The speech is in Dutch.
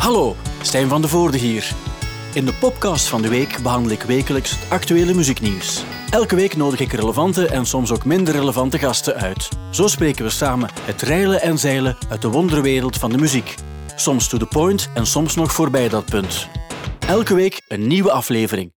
Hallo, Stijn van de Voorde hier. In de podcast van de week behandel ik wekelijks het actuele muzieknieuws. Elke week nodig ik relevante en soms ook minder relevante gasten uit. Zo spreken we samen het reilen en zeilen uit de wonderwereld van de muziek. Soms to the point en soms nog voorbij dat punt. Elke week een nieuwe aflevering.